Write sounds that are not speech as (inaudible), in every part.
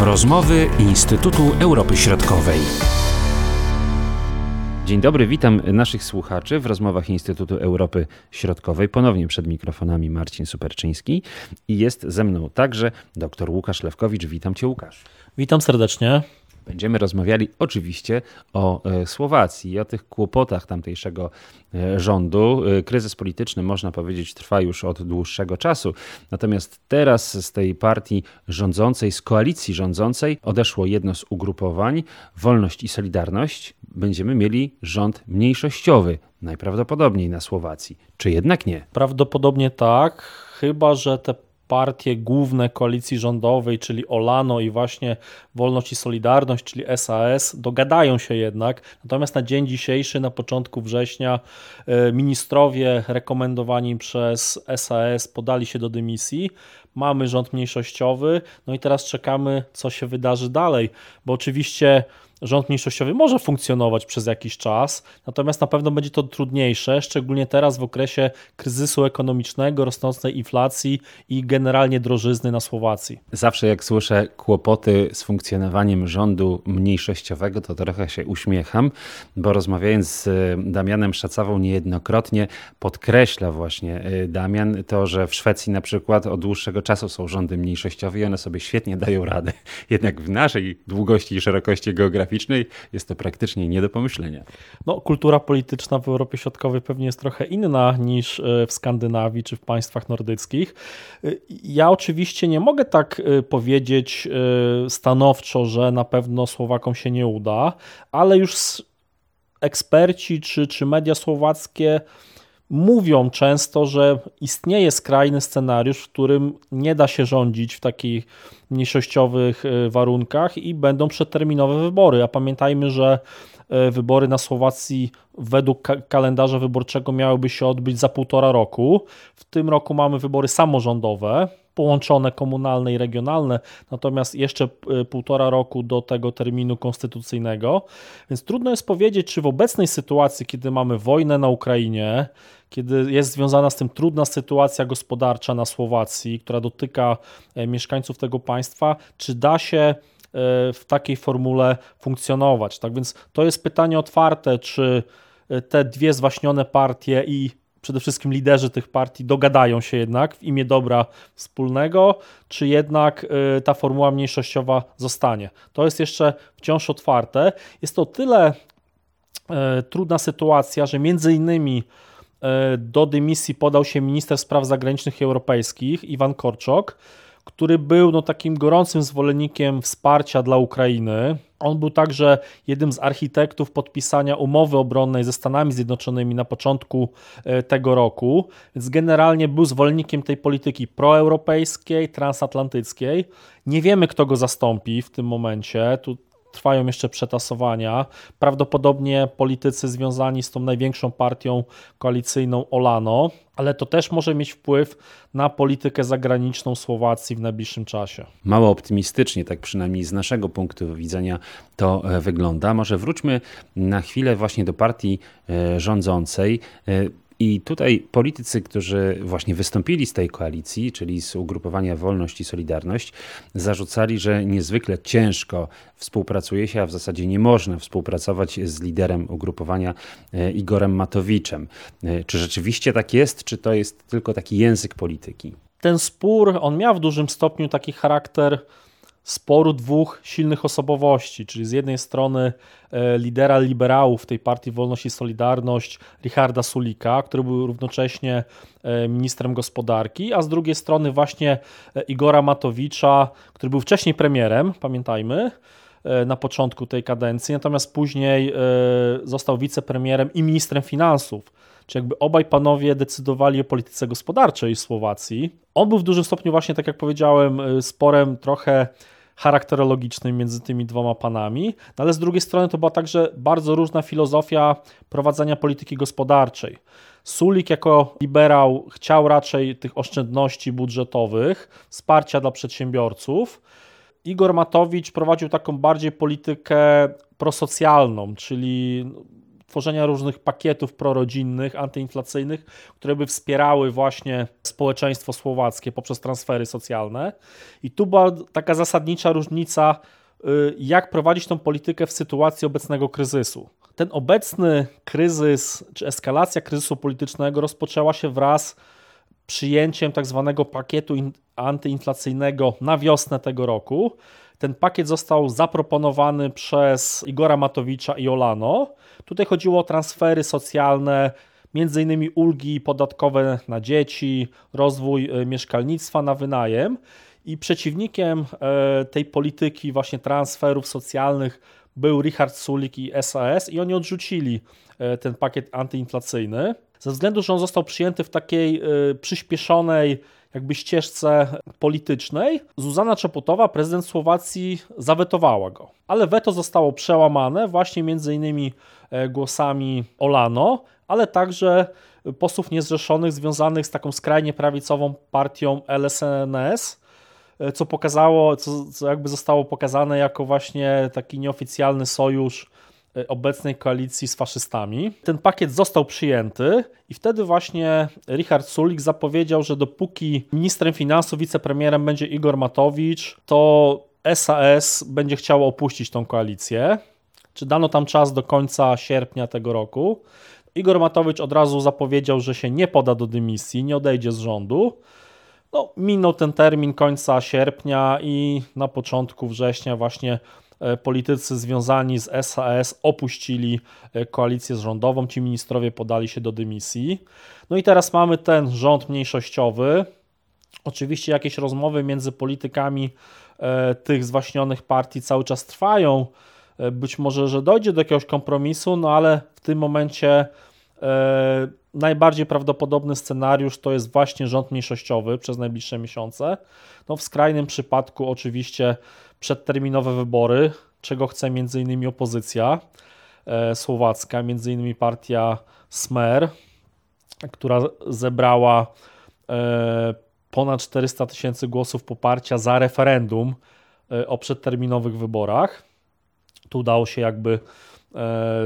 Rozmowy Instytutu Europy Środkowej. Dzień dobry, witam naszych słuchaczy w rozmowach Instytutu Europy Środkowej. Ponownie przed mikrofonami Marcin Superczyński i jest ze mną także dr Łukasz Lewkowicz. Witam cię, Łukasz. Witam serdecznie. Będziemy rozmawiali oczywiście o e, Słowacji i o tych kłopotach tamtejszego e, rządu. E, kryzys polityczny, można powiedzieć, trwa już od dłuższego czasu. Natomiast teraz z tej partii rządzącej, z koalicji rządzącej odeszło jedno z ugrupowań, Wolność i Solidarność. Będziemy mieli rząd mniejszościowy, najprawdopodobniej na Słowacji. Czy jednak nie? Prawdopodobnie tak, chyba że te partie główne koalicji rządowej, czyli Olano i właśnie Wolność i Solidarność, czyli SAS, dogadają się jednak. Natomiast na dzień dzisiejszy, na początku września, e, ministrowie rekomendowani przez SAS podali się do dymisji. Mamy rząd mniejszościowy, no i teraz czekamy, co się wydarzy dalej, bo oczywiście rząd mniejszościowy może funkcjonować przez jakiś czas, natomiast na pewno będzie to trudniejsze, szczególnie teraz w okresie kryzysu ekonomicznego, rosnącej inflacji i generalnie drożyzny na Słowacji. Zawsze jak słyszę kłopoty z funkcjonowaniem rządu mniejszościowego, to trochę się uśmiecham, bo rozmawiając z e, Damianem Szacawą niejednokrotnie podkreśla właśnie e, Damian to, że w Szwecji na przykład od dłuższego czasu są rządy mniejszościowe i one sobie świetnie dają radę. (laughs) Jednak w naszej długości i szerokości geograficznej geograficznej jest to praktycznie nie do pomyślenia. No, kultura polityczna w Europie Środkowej pewnie jest trochę inna niż e, w Skandynawii czy w państwach nordyckich. E, ja oczywiście nie mogę tak e, powiedzieć stanowczo, że na pewno Słowakom się nie uda, ale już eksperci czy, czy media słowackie mówią często, że istnieje skrajny scenariusz, w którym nie da się rządzić w takich mniejszościowych e, warunkach i będą przedterminowe wybory. A pamiętajmy, że e, wybory na Słowacji według kalendarza wyborczego miałyby się odbyć za półtora roku. W tym roku mamy wybory samorządowe, połączone komunalne i regionalne, natomiast jeszcze e, półtora roku do tego terminu konstytucyjnego. Więc trudno jest powiedzieć, czy w obecnej sytuacji, kiedy mamy wojnę na Ukrainie, kiedy jest związana z tym trudna sytuacja gospodarcza na Słowacji, która dotyka e, mieszkańców tego państwa, czy da się e, w takiej formule funkcjonować. Tak więc to jest pytanie otwarte, czy te dwie zwaśnione partie i przede wszystkim liderzy tych partii dogadają się jednak w imię dobra wspólnego, czy jednak y, ta formuła mniejszościowa zostanie. To jest jeszcze wciąż otwarte. Jest to tyle y, trudna sytuacja, że między innymi y, do dymisji podał się minister spraw zagranicznych i europejskich Iwan Korczok, który był no, takim gorącym zwolennikiem wsparcia dla Ukrainy. On był także jednym z architektów podpisania umowy obronnej ze Stanami Zjednoczonymi na początku e, tego roku, więc generalnie był zwolennikiem tej polityki proeuropejskiej, transatlantyckiej. Nie wiemy, kto go zastąpi w tym momencie. Tu trwają jeszcze przetasowania. Prawdopodobnie politycy związani z tą największą partią koalicyjną Olano, ale to też może mieć wpływ na politykę zagraniczną Słowacji w najbliższym czasie. Mało optymistycznie, tak przynajmniej z naszego punktu widzenia to e, wygląda. Może wróćmy na chwilę właśnie do partii e, rządzącej. I tutaj politycy, którzy właśnie wystąpili z tej koalicji, czyli z ugrupowania Wolność i Solidarność, zarzucali, że niezwykle ciężko współpracuje się, a w zasadzie nie można współpracować z liderem ugrupowania e, Igorem Matowiczem. E, czy rzeczywiście tak jest, czy to jest tylko taki język polityki? Ten spór, on miał w dużym stopniu taki charakter sporu dwóch silnych osobowości, czyli z jednej strony e, lidera liberałów tej partii Wolność i Solidarność, Richarda Sulika, który był równocześnie e, ministrem gospodarki, a z drugiej strony właśnie e, Igora Matowicza, który był wcześniej premierem, pamiętajmy, na początku tej kadencji, natomiast później został wicepremierem i ministrem finansów. Czy jakby obaj panowie decydowali o polityce gospodarczej Słowacji. On był w dużym stopniu właśnie, tak jak powiedziałem, sporem trochę charakterologicznym między tymi dwoma panami, no ale z drugiej strony to była także bardzo różna filozofia prowadzenia polityki gospodarczej. Sulik jako liberał chciał raczej tych oszczędności budżetowych, wsparcia dla przedsiębiorców. Igor Matowicz prowadził taką bardziej politykę prosocjalną, czyli tworzenia różnych pakietów prorodzinnych, antyinflacyjnych, które by wspierały właśnie społeczeństwo słowackie poprzez transfery socjalne. I tu była taka zasadnicza różnica, y, jak prowadzić tą politykę w sytuacji obecnego kryzysu. Ten obecny kryzys, czy eskalacja kryzysu politycznego rozpoczęła się wraz przyjęciem tak zwanego pakietu antyinflacyjnego na wiosnę tego roku. Ten pakiet został zaproponowany przez Igora Matowicza i Olano. Tutaj chodziło o transfery socjalne, innymi ulgi podatkowe na dzieci, rozwój e, mieszkalnictwa na wynajem. I przeciwnikiem e, tej polityki właśnie transferów socjalnych był Richard Sulik i SAS i oni odrzucili e, ten pakiet antyinflacyjny. Ze względu, że on został przyjęty w takiej przyspieszonej jakby ścieżce politycznej, Zuzana Czeputowa, prezydent Słowacji, zawetowała go. Ale weto zostało przełamane właśnie między innymi e, głosami Olano, ale także posłów niezrzeszonych związanych z taką skrajnie prawicową partią LSNS, e, co pokazało, co, co jakby zostało pokazane jako właśnie taki nieoficjalny sojusz E, obecnej koalicji z faszystami. Ten pakiet został przyjęty i wtedy właśnie Richard Sulik zapowiedział, że dopóki ministrem finansów, wicepremierem będzie Igor Matowicz, to SAS będzie chciało opuścić tą koalicję. Czy dano tam czas do końca sierpnia tego roku? Igor Matowicz od razu zapowiedział, że się nie poda do dymisji, nie odejdzie z rządu. No, minął ten termin końca sierpnia i na początku września właśnie E, politycy związani z SAS opuścili e, koalicję rządową, ci ministrowie podali się do dymisji. No i teraz mamy ten rząd mniejszościowy. Oczywiście jakieś rozmowy między politykami e, tych zwaśnionych partii cały czas trwają. Być może, że dojdzie do jakiegoś kompromisu, no ale w tym momencie najbardziej prawdopodobny scenariusz to jest właśnie rząd mniejszościowy przez najbliższe miesiące. No w skrajnym przypadku oczywiście przedterminowe wybory, czego chce m.in. opozycja e, słowacka, m.in. partia Smer, która zebrała e, ponad 400 tysięcy głosów poparcia za referendum e, o przedterminowych wyborach. Tu udało się jakby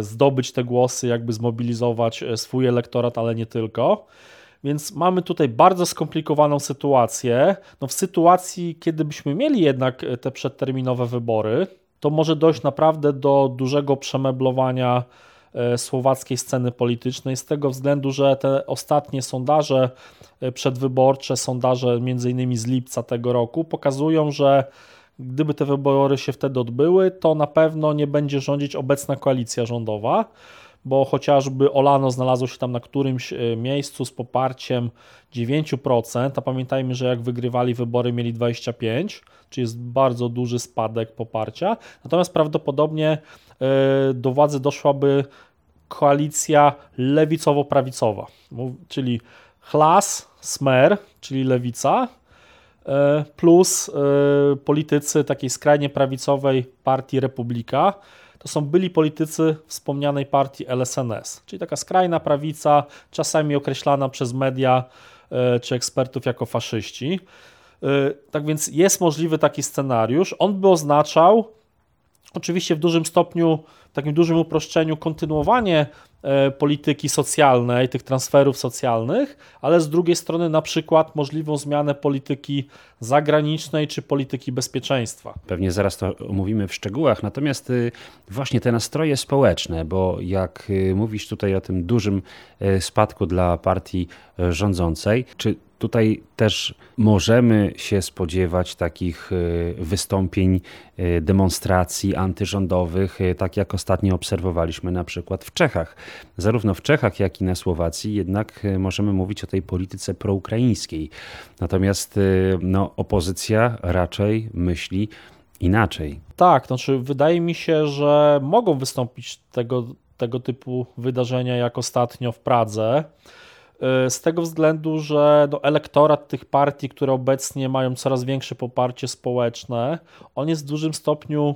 zdobyć te głosy, jakby zmobilizować swój elektorat, ale nie tylko. Więc mamy tutaj bardzo skomplikowaną sytuację. No w sytuacji, kiedy byśmy mieli jednak te przedterminowe wybory, to może dojść naprawdę do dużego przemeblowania e, słowackiej sceny politycznej z tego względu, że te ostatnie sondaże e, przedwyborcze, sondaże między innymi z lipca tego roku pokazują, że gdyby te wybory się wtedy odbyły, to na pewno nie będzie rządzić obecna koalicja rządowa bo chociażby Olano znalazło się tam na którymś e, miejscu z poparciem 9%, a pamiętajmy, że jak wygrywali wybory mieli 25%, czyli jest bardzo duży spadek poparcia, natomiast prawdopodobnie e, do władzy doszłaby koalicja lewicowo-prawicowa, czyli Hlas, Smer, czyli lewica, plus politycy takiej skrajnie prawicowej partii Republika, to są byli politycy wspomnianej partii LSNS, czyli taka skrajna prawica, czasami określana przez media e, czy ekspertów jako faszyści. E, tak więc jest możliwy taki scenariusz. On by oznaczał oczywiście w dużym stopniu, w takim dużym uproszczeniu, kontynuowanie E, polityki socjalnej, tych transferów socjalnych, ale z drugiej strony na przykład możliwą zmianę polityki zagranicznej czy polityki bezpieczeństwa. Pewnie zaraz to omówimy w szczegółach, natomiast y, właśnie te nastroje społeczne, bo jak y, mówisz tutaj o tym dużym y, spadku dla partii rządzącej, czy Tutaj też możemy się spodziewać takich e, wystąpień, e, demonstracji antyrządowych, e, tak jak ostatnio obserwowaliśmy na przykład w Czechach. Zarówno w Czechach, jak i na Słowacji, jednak możemy mówić o tej polityce proukraińskiej. Natomiast no, opozycja raczej myśli inaczej. Tak, znaczy wydaje mi się, że mogą wystąpić tego, tego typu wydarzenia, jak ostatnio w Pradze. E, z tego względu, że no, elektorat tych partii, które obecnie mają coraz większe poparcie społeczne, on jest w dużym stopniu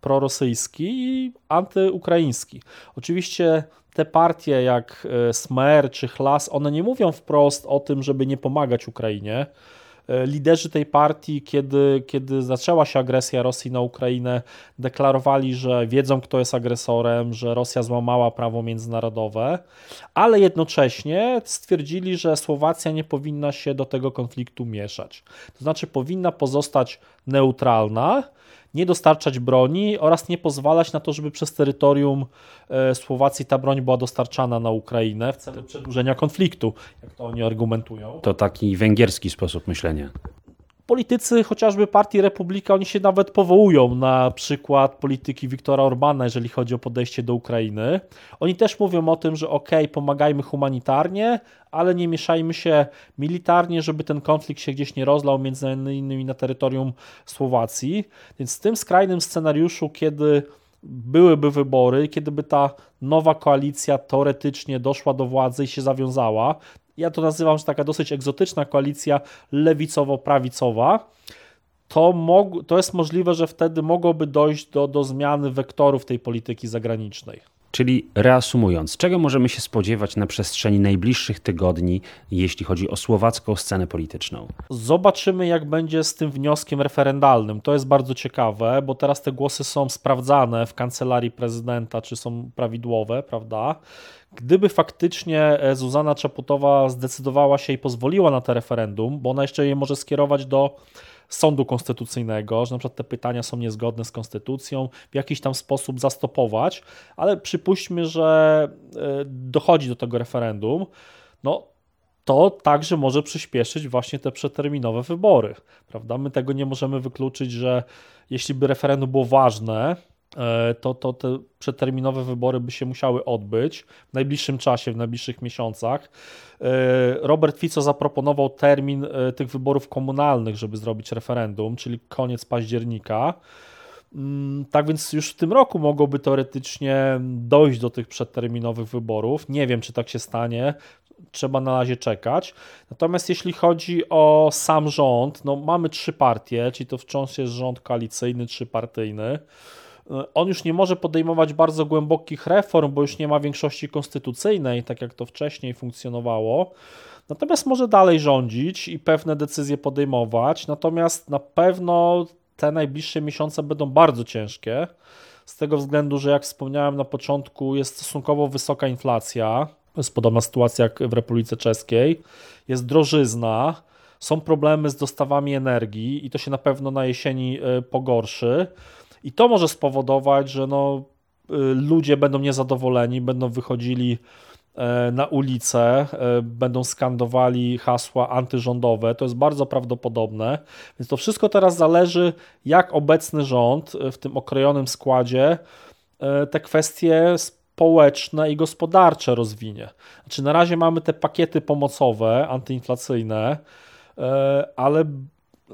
prorosyjski i antyukraiński. Oczywiście te partie jak e, Smer czy Chlas, one nie mówią wprost o tym, żeby nie pomagać Ukrainie. E, liderzy tej partii, kiedy, kiedy zaczęła się agresja Rosji na Ukrainę, deklarowali, że wiedzą, kto jest agresorem, że Rosja złamała prawo międzynarodowe, ale jednocześnie stwierdzili, że Słowacja nie powinna się do tego konfliktu mieszać. To znaczy, powinna pozostać neutralna nie dostarczać broni oraz nie pozwalać na to, żeby przez terytorium e, Słowacji ta broń była dostarczana na Ukrainę w celu przedłużenia konfliktu, jak to oni argumentują. To taki węgierski sposób myślenia politycy chociażby partii Republika, oni się nawet powołują na przykład polityki Viktora Orbana, jeżeli chodzi o podejście do Ukrainy. Oni też mówią o tym, że ok, pomagajmy humanitarnie, ale nie mieszajmy się militarnie, żeby ten konflikt się gdzieś nie rozlał, między innymi na terytorium Słowacji. Więc w tym skrajnym scenariuszu, kiedy byłyby wybory, kiedy by ta nowa koalicja teoretycznie doszła do władzy i się zawiązała, ja to nazywam, że taka dosyć egzotyczna koalicja lewicowo-prawicowa, to, mog, to jest możliwe, że wtedy mogłoby dojść do, do zmiany wektorów tej polityki zagranicznej. Czyli reasumując, czego możemy się spodziewać na przestrzeni najbliższych tygodni, jeśli chodzi o słowacką scenę polityczną? Zobaczymy, jak będzie z tym wnioskiem referendalnym. To jest bardzo ciekawe, bo teraz te głosy są sprawdzane w kancelarii prezydenta, czy są prawidłowe, prawda? Gdyby faktycznie e, Zuzana Czaputowa zdecydowała się i pozwoliła na to referendum, bo ona jeszcze je może skierować do sądu konstytucyjnego, że na przykład te pytania są niezgodne z konstytucją, w jakiś tam sposób zastopować, ale przypuśćmy, że e, dochodzi do tego referendum, no to także może przyspieszyć właśnie te przeterminowe wybory, prawda? My tego nie możemy wykluczyć, że jeśli by referendum było ważne, to, to te przeterminowe wybory by się musiały odbyć w najbliższym czasie, w najbliższych miesiącach. E, Robert Fico zaproponował termin e, tych wyborów komunalnych, żeby zrobić referendum, czyli koniec października. Mm, tak więc już w tym roku mogłoby teoretycznie dojść do tych przedterminowych wyborów. Nie wiem, czy tak się stanie. Trzeba na razie czekać. Natomiast jeśli chodzi o sam rząd, no mamy trzy partie, czyli to wciąż jest rząd koalicyjny, trzypartyjny. On już nie może podejmować bardzo głębokich reform, bo już nie ma większości konstytucyjnej, tak jak to wcześniej funkcjonowało. Natomiast może dalej rządzić i pewne decyzje podejmować. Natomiast na pewno te najbliższe miesiące będą bardzo ciężkie. Z tego względu, że jak wspomniałem na początku, jest stosunkowo wysoka inflacja. Jest podobna sytuacja jak w Republice Czeskiej. Jest drożyzna, są problemy z dostawami energii i to się na pewno na jesieni e, pogorszy. I to może spowodować, że no, y, ludzie będą niezadowoleni, będą wychodzili e, na ulicę, e, będą skandowali hasła antyrządowe. To jest bardzo prawdopodobne. Więc to wszystko teraz zależy, jak obecny rząd e, w tym okrojonym składzie te kwestie społeczne i gospodarcze rozwinie. Znaczy, na razie mamy te pakiety pomocowe, antyinflacyjne, ale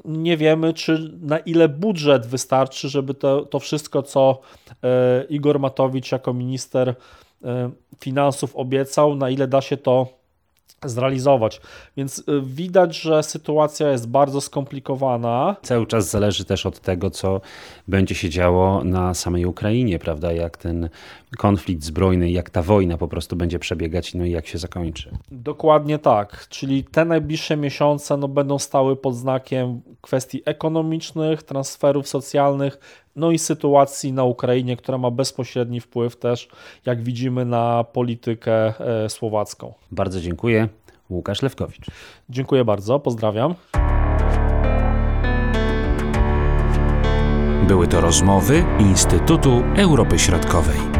nie wiemy, czy na ile budżet wystarczy, żeby to, to wszystko, co e, Igor Matowicz jako minister e, finansów obiecał, na ile da się to zrealizować. Więc y, widać, że sytuacja jest bardzo skomplikowana. Cały czas zależy też od tego, co będzie się działo na samej Ukrainie, prawda? Jak ten konflikt zbrojny, jak ta wojna po prostu będzie przebiegać, no i jak się zakończy. Dokładnie tak. Czyli te najbliższe miesiące no, będą stały pod znakiem kwestii ekonomicznych, transferów socjalnych, no i sytuacji na Ukrainie, która ma bezpośredni wpływ też, jak widzimy, na politykę e, słowacką. Bardzo dziękuję. Łukasz Lewkowicz. Dziękuję bardzo, pozdrawiam. Były to rozmowy Instytutu Europy Środkowej.